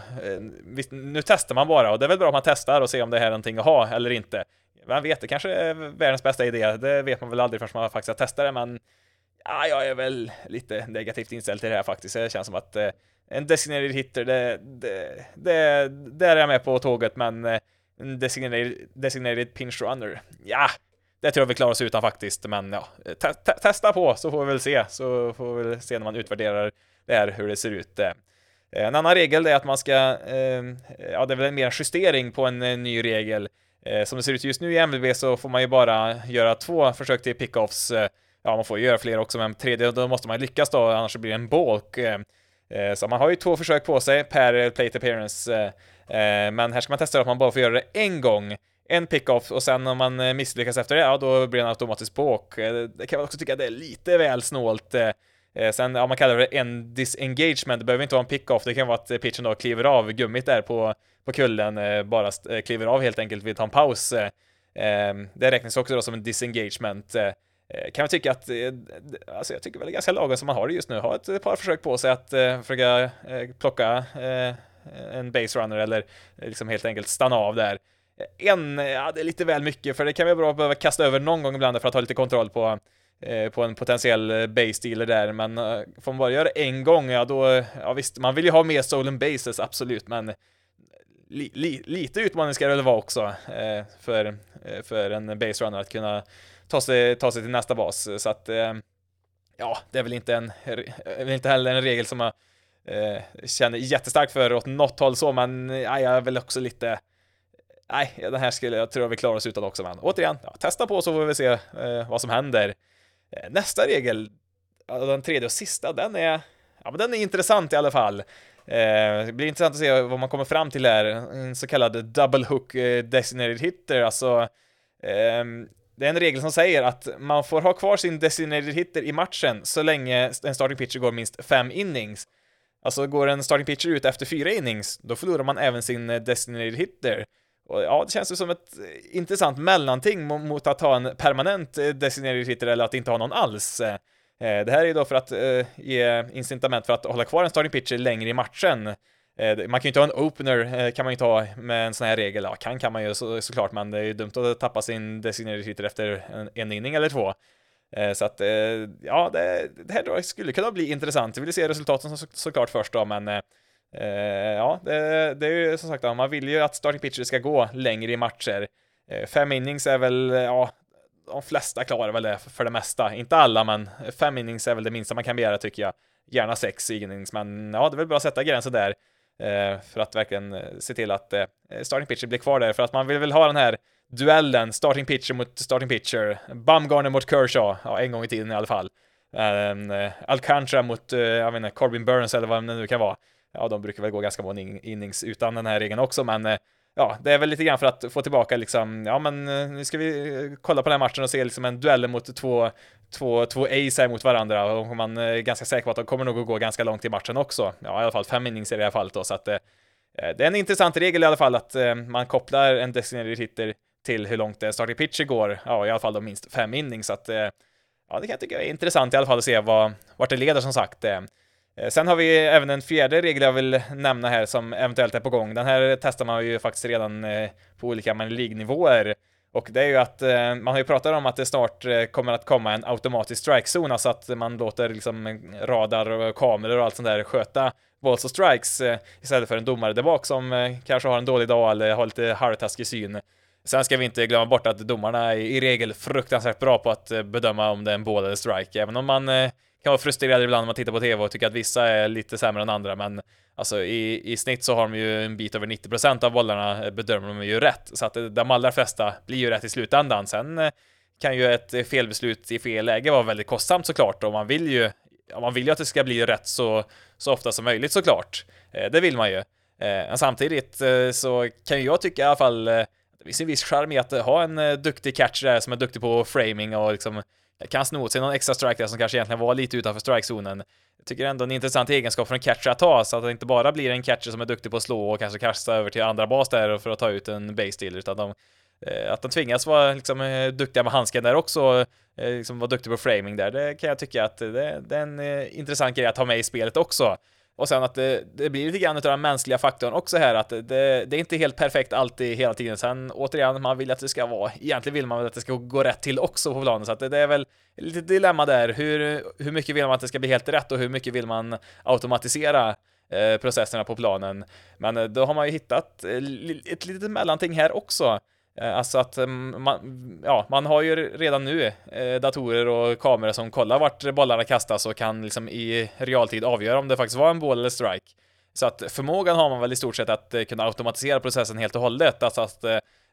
visst, nu testar man bara och det är väl bra att man testar och ser om det här är någonting att ha eller inte. Vem vet, det kanske är världens bästa idé. Det vet man väl aldrig förrän man faktiskt har testat det, men ja, jag är väl lite negativt inställd till det här faktiskt. Det känns som att eh, en designated hitter, det, det, det, där är jag med på tåget, men eh, en designated, designated pinch runner, ja, det tror jag vi klarar oss utan faktiskt, men ja, te te testa på så får vi väl se, så får vi väl se när man utvärderar det här hur det ser ut. Eh, en annan regel är att man ska, eh, ja det är väl en mer justering på en, eh, ny regel. Som det ser ut just nu i MVB så får man ju bara göra två försök till pickoffs. Ja, man får ju göra fler också, men tredje då måste man lyckas då, annars blir det en balk. Så man har ju två försök på sig per plate appearance, men här ska man testa att man bara får göra det en gång en pick-off och sen om man eh, misslyckas efter det, ja då blir den automatiskt på och eh, det kan man också tycka det är lite väl snålt. Eh, sen, ja man kallar det en disengagement, det behöver inte vara en pick-off, det kan vara att pitchen då kliver av gummit där på, på kullen, bara kliver av helt enkelt vill ta en paus. Ehm, det räknas också då som en disengagement. Kan jag tycka att, alltså jag tycker väl det är ganska lagom som man har det just nu, ha ett par försök på sig att försöka plocka en base runner eller liksom helt enkelt stanna av där. En, ja det är lite väl mycket för det kan vara bra att behöva kasta över någon gång ibland för att ha lite kontroll på, eh, på en potentiell eh, base dealer där, men eh, får man bara göra det en gång, ja då, ja visst, man vill ju ha mer stolen bases, absolut, men eh, li, li, lite utmaning ska det väl vara också eh, för, för en base runner att kunna ta sig, ta sig till nästa bas, så att ja, det är väl inte en, väl inte heller en regel som jag känner jättestarkt för åt något håll så, men ja, jag är väl också lite nej, den här skulle jag tror vi klarar oss utan också, men återigen, ja, testa på så får vi se eh, vad som händer. Eh, nästa regel, den tredje och sista, den är, ja, men den är intressant i alla fall. Eh, det blir intressant att se vad man kommer fram till här, en så kallad double hook eh, designated hitter, alltså eh, det är en regel som säger att man får ha kvar sin designated hitter i matchen så länge en starting pitcher går minst fem innings. Alltså går en starting pitcher ut efter fyra innings, då förlorar man även sin eh, designated hitter. Och ja, det känns ju som ett eh, intressant mellanting mot att ha en permanent eh, designerad hitter eller att inte ha någon alls. Eh, det här är ju då för att ge incitament för att hålla kvar en starting pitcher längre i matchen. Man kan ju inte ha en opener, kan man ju inte ha med en sån här regel. Ja, kan kan man ju så, såklart, men det är ju dumt att tappa sin designerade hitter efter en, en inning eller två. Så att, ja, det, det här skulle kunna bli intressant. Vi vill se resultaten så, såklart först då, men Eh, ja, det, det, är ju som sagt, man vill ju att starting pitcher ska gå längre i matcher. Eh, fem innings är väl, ja, de flesta klarar väl det för det mesta. Inte alla, men fem innings är väl det minsta man kan begära tycker jag. Gärna sex innings, men ja, det är väl bra att sätta gränsen där eh, för att verkligen eh, se till att starting pitcher blir kvar där, för att man vill väl ha den här duellen, starting pitcher mot starting pitcher, Bumgarner mot Kershaw, ja, en gång i tiden i alla fall. Ehm, Alcantara mot, jag vet inte, Corbin Burns eller vad det nu kan vara ja, de brukar väl gå ganska många innings utan den här regeln också, men eh, ja, det är väl lite grann för att få tillbaka liksom, ja men eh, nu ska vi eh, kolla på den här matchen och se liksom en duell mot två, två, två ace här mot varandra och man är ganska säker på att de kommer nog att gå ganska långt i matchen också. Ja, i alla fall fem innings i det här fallet då, så att det är en intressant regel i alla fall att man kopplar en designated hitter till hur långt en starting pitcher går, ja i alla fall då minst fem innings, så att ja, det kan jag tycka är intressant i alla fall att se vad, vart det leder som sagt. Eh, sen har vi även en fjärde regel jag vill nämna här som eventuellt är på gång. Den här testar man ju faktiskt redan eh, på olika League-nivåer. Och det är ju att eh, man har ju pratat om att det snart kommer att komma en automatisk strikezon, alltså att man låter liksom radar och kameror och allt sånt där sköta balls och strikes istället för en domare där bak som kanske har en dålig dag eller har lite halvtaskig syn. Sen ska vi inte glömma bort att domarna är i regel fruktansvärt bra på att bedöma om det är en ball eller strike, även om man kan vara frustrerad ibland när man tittar på TV och tycker att vissa är lite sämre än andra, men alltså i, i snitt så har de ju en bit över 90% av bollarna eh, bedömer de ju rätt, så att eh, de allra flesta blir ju rätt i slutändan. Sen eh, kan ju ett felbeslut i fel läge vara väldigt kostsamt såklart och man vill ju, ja, man vill ju att det ska bli rätt så, så ofta som möjligt såklart. Det vill man ju. Men samtidigt så kan ju jag tycka i alla fall det finns en viss charm i att eh, ha en eh, duktig catcher där som är duktig på framing och liksom eh, kan sno åt sig någon extra strike där som kanske egentligen var lite utanför strikezonen. Jag tycker ändå en intressant egenskap för en catcher att ha, så att det inte bara blir en catcher som är duktig på att slå och kanske kasta över till andra bas där för att ta ut en base deal, utan de, att de tvingas vara liksom, duktiga med handsken där också, liksom vara duktig på framing där, det kan jag tycka att det, det är en intressant grej att ha med i spelet också. Och sen att det, det, blir lite grann av den mänskliga faktorn också här, att det, det, är inte helt perfekt alltid hela tiden. Sen återigen, man vill att det ska vara, egentligen vill man väl att det ska gå rätt till också på planen, så att det, det är väl lite dilemma där. Hur, hur mycket vill man att det ska bli helt rätt och hur mycket vill man automatisera eh, processerna på planen? Men eh, då har man ju hittat eh, ett litet mellanting här också. Eh, alltså att eh, man, ja, man har ju redan nu eh, datorer och kameror som kollar vart bollarna kastas och kan liksom i realtid avgöra om det faktiskt var en boll eller strike. Så att förmågan har man väl i stort sett att kunna automatisera processen helt och hållet, alltså att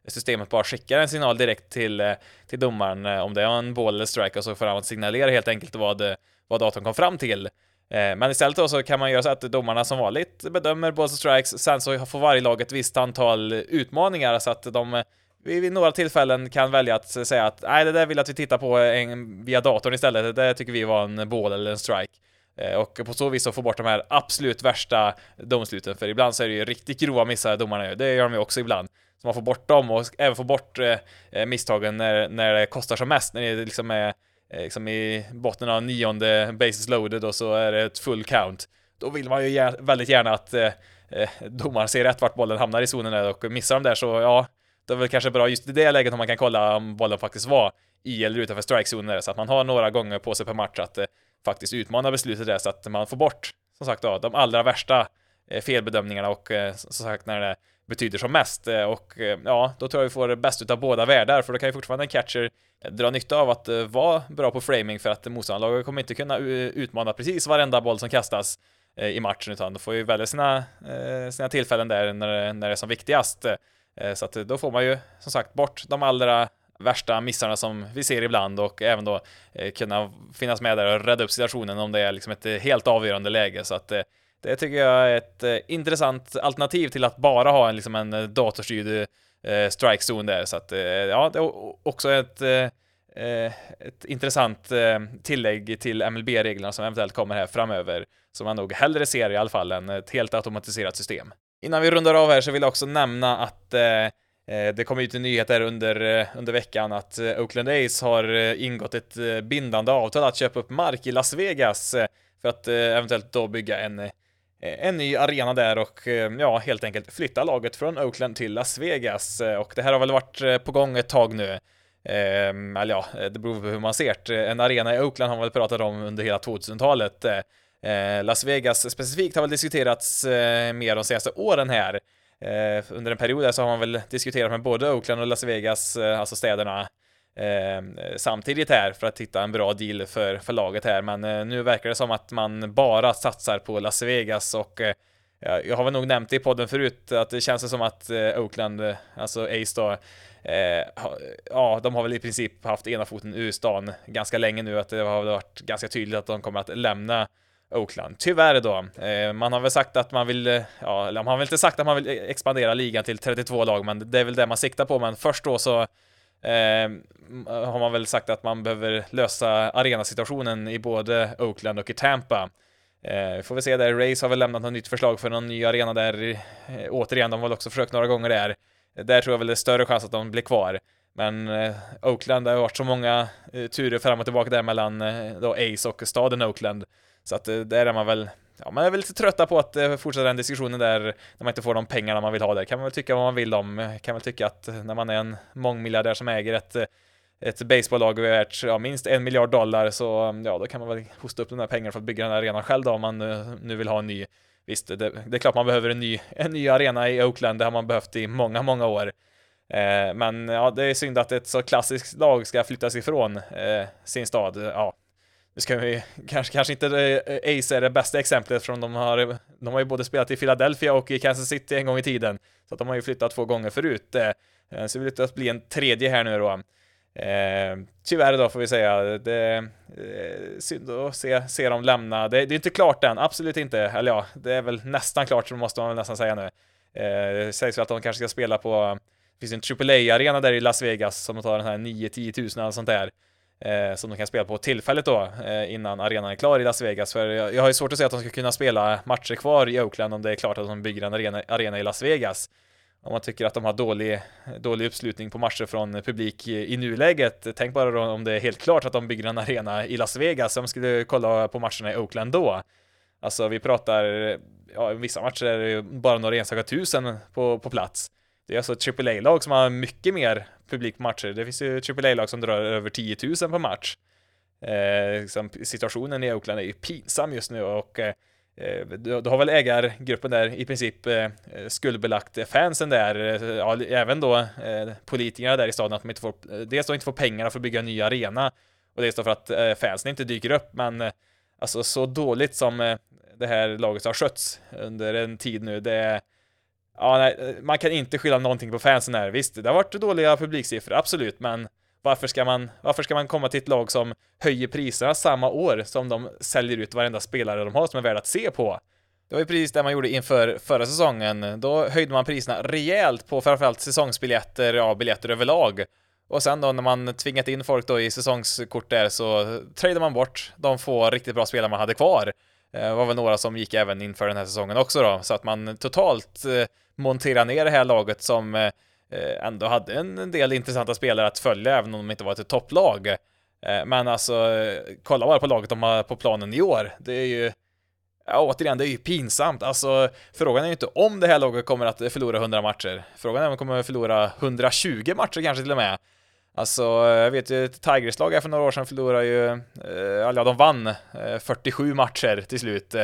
systemet bara skickar en signal direkt till, till domaren om det är en boll eller strike och så får han signalera helt enkelt vad, vad datorn kom fram till. Men istället då så kan man göra så att domarna som vanligt bedömer balls och strikes, sen så får varje lag ett visst antal utmaningar så att de vi vid några tillfällen kan välja att säga att nej, det där vill att vi tittar på eh, en, via datorn istället. Det tycker vi var en ball eller en strike. Eh, och på så vis så få bort de här absolut värsta domsluten, för ibland så är det ju riktigt grova missar domarna gör. Det gör de ju också ibland. Så man får bort dem och även få bort eh, eh, misstagen när, när det kostar som mest, när det liksom är liksom i botten av nionde basis loaded och så är det ett full count. Då vill man ju gär, väldigt gärna att eh, domaren ser rätt vart bollen hamnar i zonen där och missar de där så ja, det är väl kanske bra just i det läget om man kan kolla om bollen faktiskt var i eller utanför strikezoner så att man har några gånger på sig per match att eh, faktiskt utmana beslutet där så att man får bort som sagt då, de allra värsta eh, felbedömningarna och eh, som sagt när det betyder som mest eh, och eh, ja, då tror jag vi får det bäst utav båda världar för då kan ju fortfarande en catcher eh, dra nytta av att eh, vara bra på framing för att motståndarlaget kommer inte kunna eh, utmana precis varenda boll som kastas i matchen utan då får ju välja sina, sina tillfällen där när, när det är som viktigast. Eh, så att eh, då får man ju som sagt bort de allra värsta missarna som vi ser ibland och även då eh, kunna finnas med där och rädda upp situationen om det är liksom ett helt avgörande läge. Så att det tycker jag är ett intressant alternativ till att bara ha en, liksom en datorstyrd strike zone där. Så att ja, det är också ett, ett intressant tillägg till MLB-reglerna som eventuellt kommer här framöver, som man nog hellre ser i alla fall än ett helt automatiserat system. Innan vi rundar av här så vill jag också nämna att eh, eh Det kom ut en nyhet där under, eh, under veckan att eh, Oakland A's har ingått ett bindande avtal att köpa upp mark i Las Vegas för att eventuellt då bygga en en ny arena där och ja, helt enkelt flytta laget från Oakland till Las Vegas. Och det här har väl varit på gång ett tag nu. Eh, eller ja, det beror på hur man ser det. En arena i Oakland har man väl pratat om under hela 2000-talet. Eh, Las Vegas specifikt har väl diskuterats eh, mer de senaste åren här. Eh, under en period där så har man väl diskuterat med både Oakland och Las Vegas, eh, alltså städerna, eh, samtidigt här för att hitta en bra deal för, för laget här. Men eh, nu verkar det som att man bara satsar på Las Vegas och eh, jag har väl nog nämnt det i podden förut att det känns som att eh, Oakland, alltså Ace då, Eh, ja, de har väl i princip haft ena foten ur stan ganska länge nu, att det har varit ganska tydligt att de kommer att lämna Oakland. Tyvärr då. Eh, man har väl sagt att man vill, eh, ja, eller man har väl inte sagt att man vill e- expandera ligan till 32 lag, men det är väl det man siktar på. Men först då så eh, har man väl sagt att man behöver lösa arenasituationen i både Oakland och i Tampa. Eh, får vi se där, Rays har väl lämnat något nytt förslag för någon ny arena där. Eh, återigen, de har väl också försökt några gånger där. Där tror jag väl det är större chans att de blir kvar. Men eh, Oakland, det har varit så många eh, turer fram och tillbaka där mellan eh, då Ace och staden Oakland. Så att eh, där är man väl, ja man är väl lite trötta på att eh, fortsätta den diskussionen där när man inte får de pengarna man vill ha där. Kan man väl tycka vad man vill om, eh, kan väl tycka att när man är en mångmiljardär som äger ett ett baseballlag värt ja, minst en miljard dollar så mm, ja, då kan man väl hosta upp de där pengarna för att bygga den här arenan själv då om man nu, nu vill ha en ny Visst, det, det, är klart man behöver en ny, en ny arena i Oakland, det har man behövt i många, många år. Eh, men ja, det är synd att ett så klassiskt lag ska flyttas ifrån eh, sin stad. Ja, nu ska vi kanske, kanske inte eh, Ace är det bästa exemplet från de har, de har ju både spelat i Philadelphia och i Kansas City en gång i tiden. Så att de har ju flyttat två gånger förut. Eh, eh, så det att bli en tredje här nu då. Eh, tyvärr då får vi säga, det är eh, synd att se, se dem lämna. Det, det, är inte klart än, absolut inte. Eller ja, det är väl nästan klart, så måste man väl nästan säga nu. Eh, det sägs väl att de kanske ska spela på, det finns en AAA-arena där i Las Vegas som tar den här 9-10 tusen eller sånt där. Eh, som de kan spela på tillfället då, eh, innan arenan är klar i Las Vegas. För jag, jag har ju svårt att se att de ska kunna spela matcher kvar i Oakland om det är klart att de bygger en arena, arena i Las Vegas om man tycker att de har dålig, dålig uppslutning på matcher från publik i, nuläget. Tänk bara då om det är helt klart att de bygger en arena i Las Vegas, om skulle kolla på matcherna i Oakland då. Alltså vi pratar, ja vissa matcher är det bara några enstaka tusen på, på plats. Det är alltså ett AAA-lag som har mycket mer publik på matcher. Det finns ju AAA-lag som drar över 10 000 på match. Eh, liksom, situationen i Oakland är ju pinsam just nu och eh, då, då har väl ägargruppen där i princip eh, skuldbelagt fansen där, eh, ja, även då eh, politikerna där i staden att de inte får, eh, dels då inte får pengarna för att bygga en ny arena och dels då för att fansen inte dyker upp, men alltså så dåligt som det här laget har skötts under en tid nu, det är Ja, nej, man kan inte skylla någonting på fansen här. Visst, det har varit dåliga publiksiffror, absolut, men varför ska, man, varför ska man komma till ett lag som höjer priserna samma år som de säljer ut varenda spelare de har som är värd att se på? Det var ju precis det man gjorde inför förra säsongen. Då höjde man priserna rejält på framförallt säsongsbiljetter, ja, biljetter överlag. Och sen då när man tvingat in folk då i säsongskort där så tradade man bort de få riktigt bra spelare man hade kvar. Det var väl några som gick även inför den här säsongen också då, så att man totalt eh, Montera ner det här laget som eh, eh, ändå hade en del intressanta spelare att följa, även om de inte var ett topplag. Eh, men alltså, kolla bara på laget de har på planen i år. Det är ju Ja, återigen, det är ju pinsamt. Alltså, frågan är ju inte om det här laget kommer att förlora 100 matcher. Frågan är om de kommer att förlora 120 matcher kanske till och med. Alltså, jag vet ju ett Tigers-lag här för några år sedan förlorade ju, eh, ja, de vann 47 matcher till slut.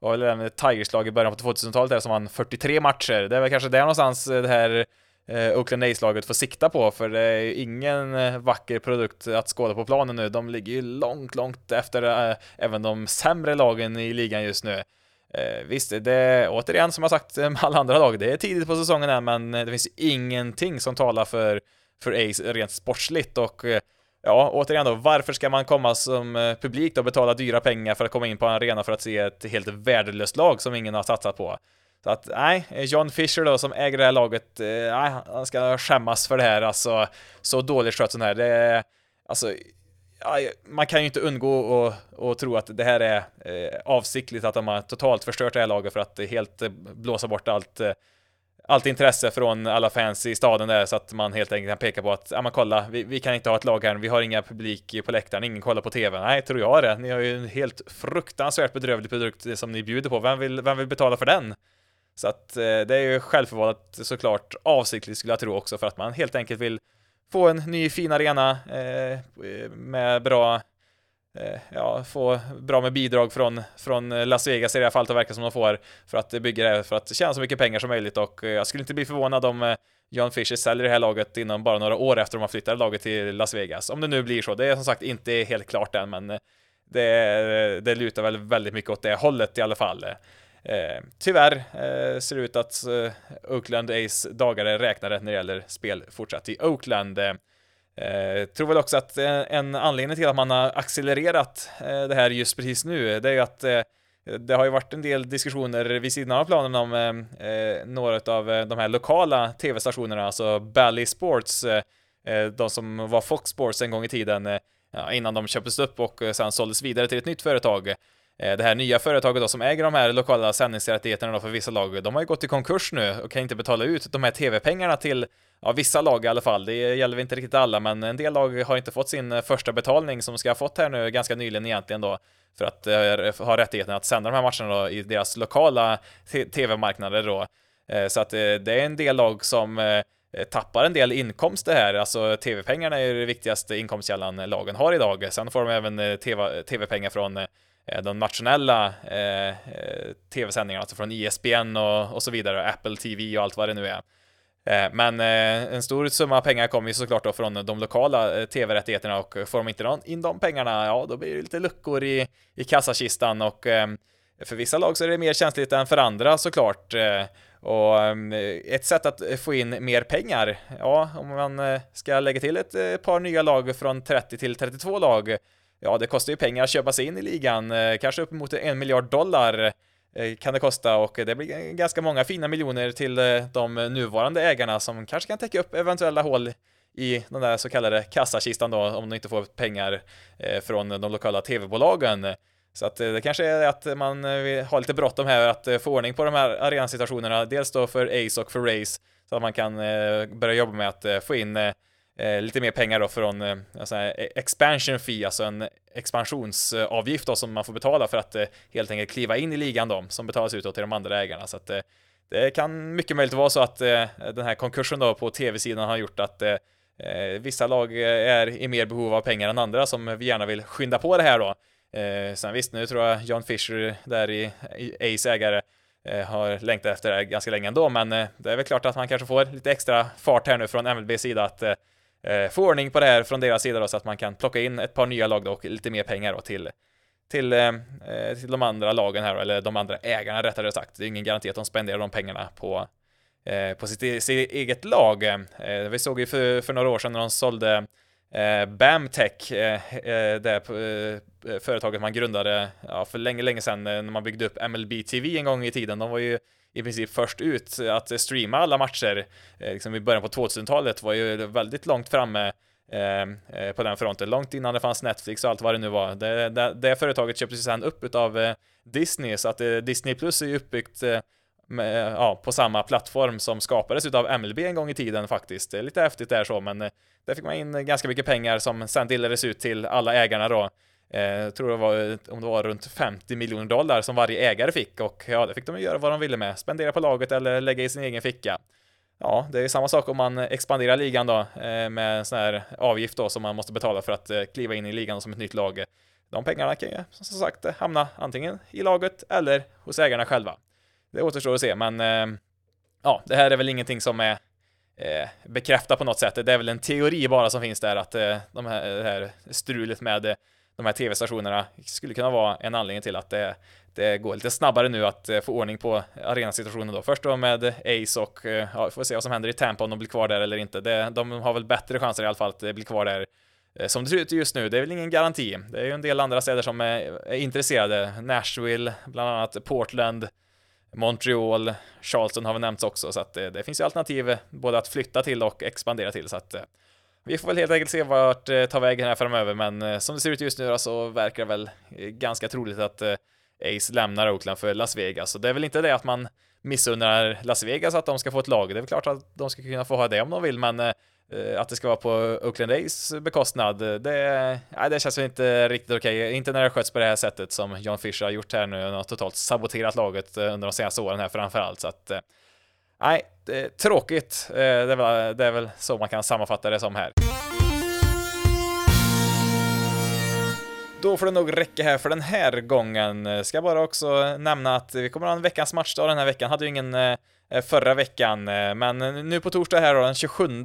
Det var väl en Tigers-lag i början på 2000-talet där som vann 43 matcher. Det är väl kanske där någonstans eh, det här eh, Oakland Ace-laget får sikta på, för det är ju ingen eh, vacker produkt att skåda på planen nu. De ligger ju långt, långt efter eh, även de sämre lagen i ligan just nu. Eh, visst, det är återigen som jag sagt eh, med alla andra lag, det är tidigt på säsongen än, men det finns ingenting som talar för, för Ace rent sportsligt och eh, Ja, återigen då, varför ska man komma som eh, publik och betala dyra pengar för att komma in på en arena för att se ett helt värdelöst lag som ingen har satsat på? Så att nej, John Fisher då som äger det här laget, eh, nej, han ska skämmas för det här alltså. Så dåligt skött sån här. Det är, alltså, man kan ju inte undgå att tro att det här är eh, avsiktligt, att de har totalt förstört det här laget för att helt blåsa bort allt, allt intresse från alla fans i staden där så att man helt enkelt kan peka på att, ja men kolla, vi, vi kan inte ha ett lag här, vi har inga publik på läktaren, ingen kollar på TV. Nej, tror jag det. Ni har ju en helt fruktansvärt bedrövlig produkt som ni bjuder på. Vem vill, vem vill betala för den? Så att eh, det är ju självförvållat såklart avsiktligt skulle jag tro också för att man helt enkelt vill få en ny fin arena eh, eh med bra Eh, ja, få bra med bidrag från, från Las Vegas i det här fallet, och verkar som de får, för att bygga det, här för att tjäna så mycket pengar som möjligt och eh, jag skulle inte bli förvånad om eh, John Fisher säljer det här laget inom bara några år efter de har flyttat laget till Las Vegas. Om det nu blir så, det är som sagt inte helt klart än, men det, det lutar väl väldigt mycket åt det hållet i alla fall. Eh, tyvärr eh, ser det ut att eh, Oakland Ace dagar är räknade när det gäller spel fortsatt i Oakland. Eh, tror väl också att eh, en anledning till att man har accelererat eh, det här just precis nu, det är ju att eh, det har ju varit en del diskussioner vid sidan av planen om eh, några av de här lokala tv-stationerna, alltså Bally Sports, de som var Fox Sports en gång i tiden, innan de köptes upp och sen såldes vidare till ett nytt företag. Eh, det här nya företaget då som äger de här lokala sändningsrättigheterna för vissa lag, de har ju gått i konkurs nu och kan inte betala ut de här tv-pengarna till ja, vissa lag i alla fall. Det gäller inte riktigt alla, men en del lag har inte fått sin eh, första betalning som ska ha fått här nu ganska nyligen egentligen då för att eh, ha rättigheten att sända de här matcherna då i deras lokala tv-marknader då. Så att det är en del lag som tappar en del inkomster här, alltså tv-pengarna är ju det viktigaste inkomstkällan lagen har idag. Sen får de även tv-pengar från Eh, de nationella eh, eh, tv-sändningarna, alltså från ISBN och, och så vidare, Apple TV och allt vad det nu är. Eh, men eh, en stor summa pengar kommer ju såklart då från de lokala eh, tv-rättigheterna och får de inte in de pengarna, ja då blir det lite luckor i, i kassakistan och för vissa lag så är det mer känsligt än för andra såklart. Och ett sätt att få in mer pengar, ja, om man ska lägga till ett par nya lag från 30 till 32 lag, ja, det kostar ju pengar att köpa sig in i ligan, eh, kanske uppemot en miljard dollar eh, kan det kosta och det blir ganska många fina miljoner till eh, de nuvarande ägarna som kanske kan täcka upp eventuella hål i den där så kallade kassakistan då om de inte får pengar från de lokala tv-bolagen. Så att det kanske är att man har lite bråttom här att få ordning på de här arenasituationerna, dels då för Ace och för Race, så att man kan börja jobba med att få in eh, lite mer pengar då från eh, alltså eh, expansion fee, alltså en expansionsavgift då som man får betala för att eh, helt enkelt kliva in i ligan då, som betalas ut då till de andra ägarna. Så att eh, det kan mycket möjligt vara så att eh, den här konkursen då på tv-sidan har gjort att eh, eh vissa lag eh, är i mer behov av pengar än andra som vi gärna vill skynda på det här då. Eh, sen visst, nu tror jag John Fisher där i, i Ace ägare har längtat efter det här ganska länge ändå, men det är väl klart att man kanske får lite extra fart här nu från MLBs sida att eh, Eh, få ordning på det här från deras sida då, så att man kan plocka in ett par nya lag då, och lite mer pengar då till till, eh, eh till de andra lagen här, eller de andra ägarna rättare sagt. Det är ingen garanti att de spenderar de pengarna på, eh, på sitt, e-, sitt, eget lag. Eh, vi såg ju för, för några år sedan när de sålde eh, Bamtech, eh, eh det eh, företaget man grundade ja, för länge, länge sedan när man byggde upp MLB TV en gång i tiden. De var ju i princip först ut att streama alla matcher, eh, liksom i början på 2000-talet var ju väldigt långt framme eh, eh, på den fronten, långt innan det fanns Netflix och allt vad det nu var. Det, det, det företaget köptes sedan upp utav eh, Disney, så att eh, Disney Plus är ju uppbyggt med, ja, på samma plattform som skapades utav MLB en gång i tiden faktiskt. Det är lite häftigt där så, men där fick man in ganska mycket pengar som sen delades ut till alla ägarna då. Eh, jag tror det var, eh, om det var runt 50 miljoner dollar som varje ägare fick och ja, det fick de göra vad de ville med. Spendera på laget eller lägga i sin egen ficka. Ja, det är samma sak om man expanderar ligan då eh, med en sån här avgift då som man måste betala för att eh, kliva in i ligan som ett nytt lag. De pengarna kan ju som sagt hamna antingen i laget eller hos ägarna själva. Det återstår att se, men eh, ja, det här är väl ingenting som är eh, bekräftat på något sätt. Det är väl en teori bara som finns där att de här, det här strulet med de här tv-stationerna skulle kunna vara en anledning till att det, det går lite snabbare nu att eh, få ordning på arenasituationen då. Först då med Ace och eh, ja, vi får se vad som händer i Tampa om de blir kvar där eller inte. Det, de har väl bättre chanser i alla fall att eh, bli kvar där som det ser ut just nu, det är väl ingen garanti. Det är ju en del andra städer som är, är intresserade. Nashville, bland annat Portland, Montreal, Charleston har vi nämnts också, så att det, det finns ju alternativ både att flytta till och expandera till, så att vi får väl helt enkelt se vart det eh, tar vägen här framöver, men eh, som det ser ut just nu då, så verkar det väl eh, ganska troligt att eh, Ace lämnar Oakland för Las Vegas. Så det är väl inte det att man, missunnar Las Vegas att de ska få ett lag. Det är väl klart att de ska kunna få ha det om de vill, men eh, eh att det ska vara på Oakland A's bekostnad, det, nej, det känns väl inte riktigt okej. Okay. Inte när det sköts på det här sättet som John Fisher har gjort här nu. Han har totalt saboterat laget eh, under de senaste åren här framför allt, så att nej, tråkigt. Eh, det är, väl, det är väl så man kan sammanfatta det som här. Då får det nog räcka här för den här gången. Eh, ska bara också nämna att vi kommer att ha en veckans matchdag den här veckan. Hade ju ingen eh, förra veckan, men nu på torsdag här då, den 27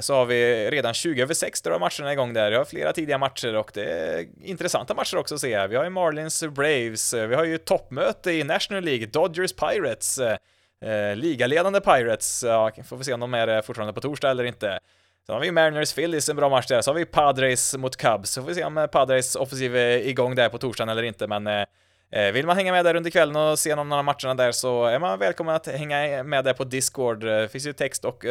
så har vi redan 20 över 6 drar matcherna igång där. Vi har flera tidiga matcher och det är intressanta matcher också att se. Vi har ju Marlins Braves, vi har ju toppmöte i National League, Dodgers Pirates, eh, ligaledande Pirates. Ja, får vi se om de är det fortfarande på torsdag eller inte. Sen har vi Mariners Phillies, en bra match där. Så har vi Padres mot Cubs. Så får vi se om eh, Padres offensiv är igång där på torsdagen eller inte, men eh, eh vill man hänga med där under kvällen och se någon av matcherna där så är man välkommen att hänga med där på Discord. Eh, det finns ju text och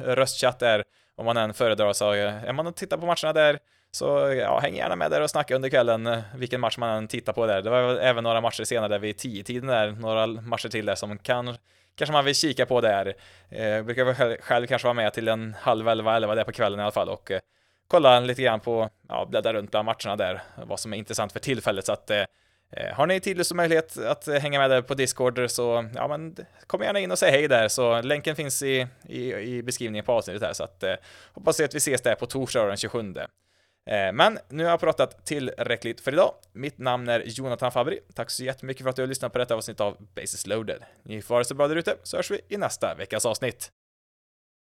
röstchatt där om man än föredrar. Så är man och tittar på matcherna där så ja, häng gärna med där och snacka under kvällen vilken match man än tittar på där. Det var även några matcher senare där vid 10-tiden där, några matcher till där som kan kanske man vill kika på där. Jag brukar väl själv, kanske vara med till en halv elva, elva där på kvällen i alla fall och eh, kolla lite grann på, ja, bläddra runt bland matcherna där, vad som är intressant för tillfället. Så att eh, har ni tidlös och möjlighet att hänga med där på Discord så ja, men kom gärna in och säg hej där så länken finns i, i, i beskrivningen på avsnittet här så att eh, hoppas att vi ses där på torsdag den 27. Eh, men nu har jag pratat tillräckligt för idag. Mitt namn är Jonathan Fabri. Tack så jättemycket för att du har lyssnat på detta avsnitt av Basis loaded. Ni får ha det så bra där ute, så hörs vi i nästa veckas avsnitt.